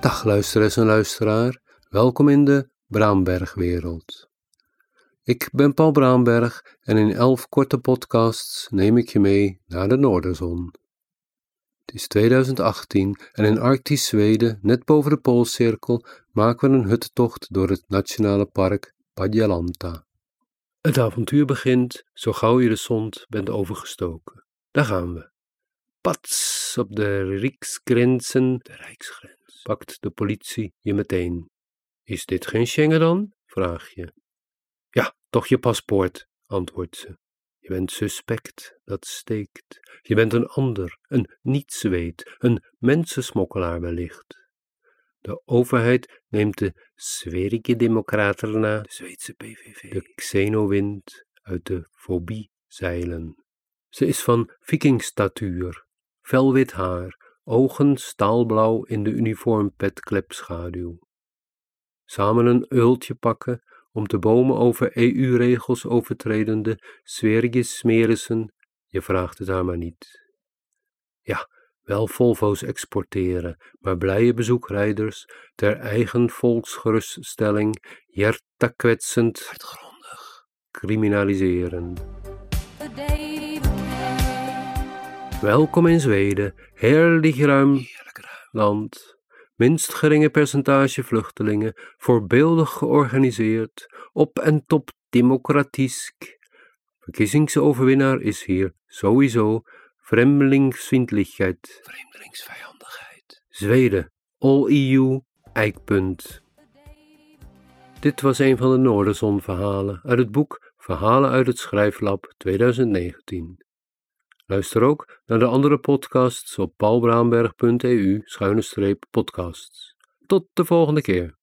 Dag luisteraars en luisteraar, welkom in de Braambergwereld. Ik ben Paul Braamberg en in elf korte podcasts neem ik je mee naar de Noorderzon. Het is 2018 en in Arctisch Zweden, net boven de Poolcirkel, maken we een huttocht door het nationale park Padjalanta. Het avontuur begint zo gauw je de zond bent overgestoken. Daar gaan we. Pats op de Rijksgrenzen, de Rijksgrens, pakt de politie je meteen. Is dit geen Schengen dan? vraag je. Ja, toch je paspoort, antwoordt ze. Je bent suspect, dat steekt. Je bent een ander, een niet-Zweed, een mensensmokkelaar wellicht. De overheid neemt de Sverige Democraten na, de Zweedse PVV, de xenowind uit de fobie zeilen. Ze is van vikingstatuur, felwit haar, ogen staalblauw in de uniformpet-klepschaduw. Samen een eultje pakken om te bomen over EU-regels overtredende Sverigis Smerissen, je vraagt het haar maar niet. Ja, wel Volvo's exporteren, maar blije bezoekrijders, ter eigen volksgeruststelling, jerta kwetsend, hartgrondig, criminaliseren. Welkom in Zweden, heerlijk ruim land. Minst geringe percentage vluchtelingen, voorbeeldig georganiseerd, op en top democratiesk. Verkiezingsoverwinnaar is hier sowieso Fremdelingsvriendelijkheid. Vreemdelingsvijandigheid. Zweden, All EU, eikpunt. Dit was een van de Noorderzon-verhalen uit het boek Verhalen uit het Schrijflab 2019. Luister ook naar de andere podcasts op paulbraamberg.eu-podcasts. Tot de volgende keer.